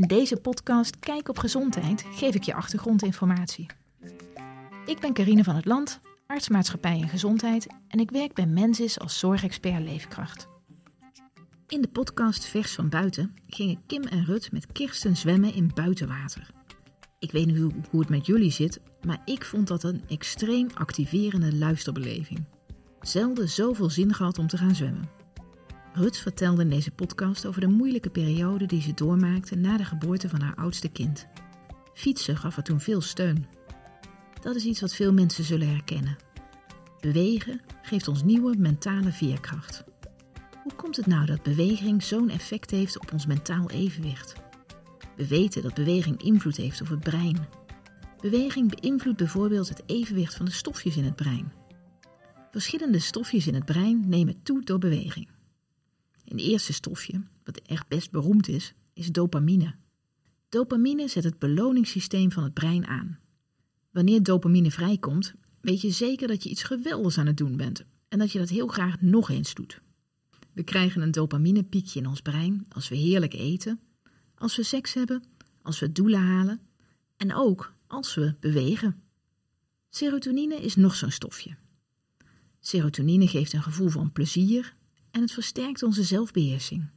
In deze podcast Kijk op Gezondheid geef ik je achtergrondinformatie. Ik ben Carine van het Land, artsmaatschappij en gezondheid en ik werk bij Mensis als zorgexpert leefkracht. In de podcast Vers van Buiten gingen Kim en Rut met Kirsten zwemmen in buitenwater. Ik weet niet hoe, het met jullie zit, maar ik vond dat een extreem activerende luisterbeleving. Zelden zoveel zin gehad om te gaan zwemmen. Rut vertelde in deze podcast over de moeilijke periode die ze doormaakte na de geboorte van haar oudste kind. Fietsen gaf haar toen veel steun. Dat is iets wat veel mensen zullen herkennen. Bewegen geeft ons nieuwe mentale veerkracht. Hoe komt het nou dat beweging zo'n effect heeft op ons mentaal evenwicht? We weten dat beweging invloed heeft op het brein. Beweging beïnvloedt bijvoorbeeld het evenwicht van de stofjes in het brein. Verschillende stofjes in het brein nemen toe door beweging. Een eerste stofje, wat echt best beroemd is, is dopamine. Dopamine zet het beloningssysteem van het brein aan. Wanneer dopamine vrijkomt, weet je zeker dat je iets geweldigs aan het doen bent en dat je dat heel graag nog eens doet. We krijgen een dopaminepiekje in ons brein als we heerlijk eten, als we seks hebben, als we doelen halen en ook als we bewegen. Serotonine is nog zo'n stofje. Serotonine geeft een gevoel van plezier en het versterkt onze zelfbeheersing.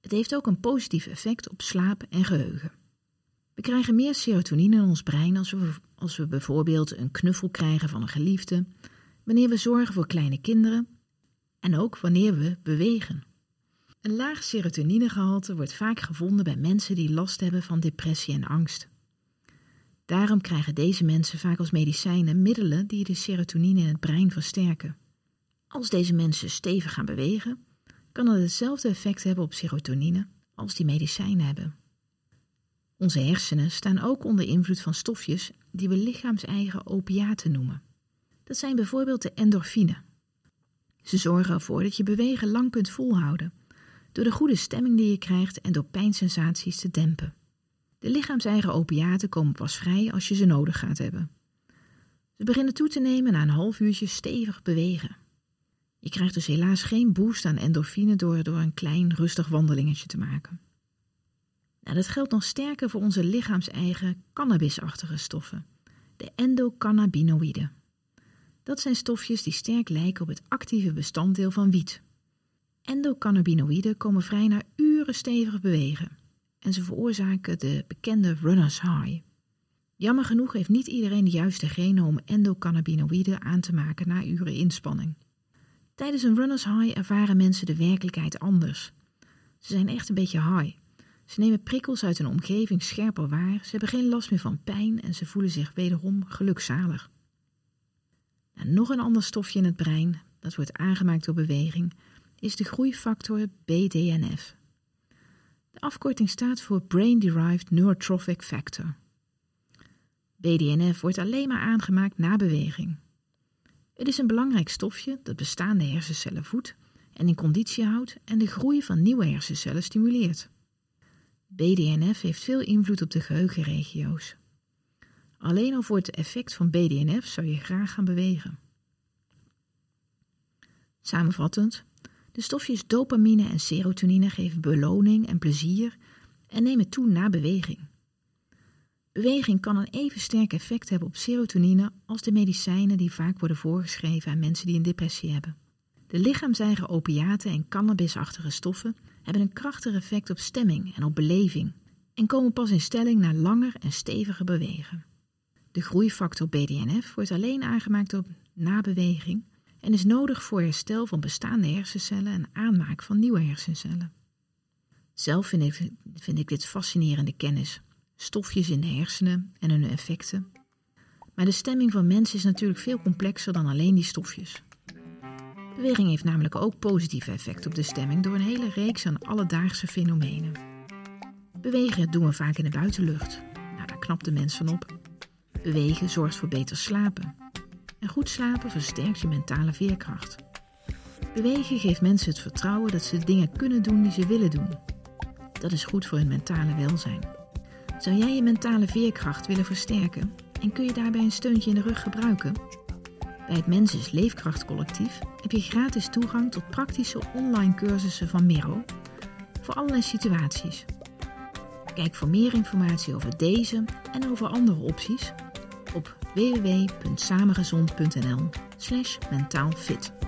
Het heeft ook een positief effect op slaap en geheugen. We krijgen meer serotonine in ons brein als we, als we bijvoorbeeld een knuffel krijgen van een geliefde, wanneer we zorgen voor kleine kinderen en ook wanneer we bewegen. Een laag serotoninegehalte wordt vaak gevonden bij mensen die last hebben van depressie en angst. Daarom krijgen deze mensen vaak als medicijnen middelen die de serotonine in het brein versterken. Als deze mensen stevig gaan bewegen, kan dat hetzelfde effect hebben op serotonine als die medicijnen hebben. Onze hersenen staan ook onder invloed van stofjes die we lichaams-eigen opiaten noemen. Dat zijn bijvoorbeeld de endorfine. Ze zorgen ervoor dat je bewegen lang kunt volhouden, door de goede stemming die je krijgt en door pijnsensaties te dempen. De lichaams-eigen opiaten komen pas vrij als je ze nodig gaat hebben. Ze beginnen toe te nemen na een half uurtje stevig bewegen. Je krijgt dus helaas geen boost aan endorfine door, door een klein rustig wandelingetje te maken. Nou, dat geldt nog sterker voor onze lichaams-eigen cannabisachtige stoffen, de endocannabinoïden. Dat zijn stofjes die sterk lijken op het actieve bestanddeel van wiet. Endocannabinoïden komen vrij na uren stevig bewegen en ze veroorzaken de bekende runner's high. Jammer genoeg heeft niet iedereen de juiste genen om endocannabinoïden aan te maken na uren inspanning. Tijdens een runner's high ervaren mensen de werkelijkheid anders. Ze zijn echt een beetje high. Ze nemen prikkels uit hun omgeving scherper waar, ze hebben geen last meer van pijn en ze voelen zich wederom gelukzalig. Nou, nog een ander stofje in het brein, dat wordt aangemaakt door beweging, is de groeifactor BDNF. De afkorting staat voor Brain Derived Neurotrophic Factor. BDNF wordt alleen maar aangemaakt na beweging. Het is een belangrijk stofje dat bestaande hersencellen voedt en in conditie houdt en de groei van nieuwe hersencellen stimuleert. BDNF heeft veel invloed op de geheugenregio's. Alleen al voor het effect van BDNF zou je graag gaan bewegen. Samenvattend, de stofjes dopamine en serotonine geven beloning en plezier en nemen toe na beweging. Beweging kan een even sterk effect hebben op serotonine als de medicijnen die vaak worden voorgeschreven aan mensen die een depressie hebben. De lichaams-eigen opiaten en cannabisachtige stoffen hebben een krachtig effect op stemming en op beleving en komen pas in stelling na langer en steviger bewegen. De groeifactor BDNF wordt alleen aangemaakt op nabeweging en is nodig voor herstel van bestaande hersencellen en aanmaak van nieuwe hersencellen. Zelf vind ik, vind ik dit fascinerende kennis stofjes in de hersenen en hun effecten. Maar de stemming van mensen is natuurlijk veel complexer dan alleen die stofjes. Beweging heeft namelijk ook positieve effect op de stemming door een hele reeks aan alledaagse fenomenen. Bewegen doen we vaak in de buitenlucht. Nou, daar knapt de mens van op. Bewegen zorgt voor beter slapen. En goed slapen versterkt je mentale veerkracht. Bewegen geeft mensen het vertrouwen dat ze dingen kunnen doen die ze willen doen. Dat is goed voor hun mentale welzijn. Zou jij je mentale veerkracht willen versterken en kun je daarbij een steuntje in de rug gebruiken? Bij het Mensis Leefkracht Collectief heb je gratis toegang tot praktische online cursussen van Miro voor allerlei situaties. Kijk voor meer informatie over deze en over andere opties op www.samengezond.nl/slash mentaalfit.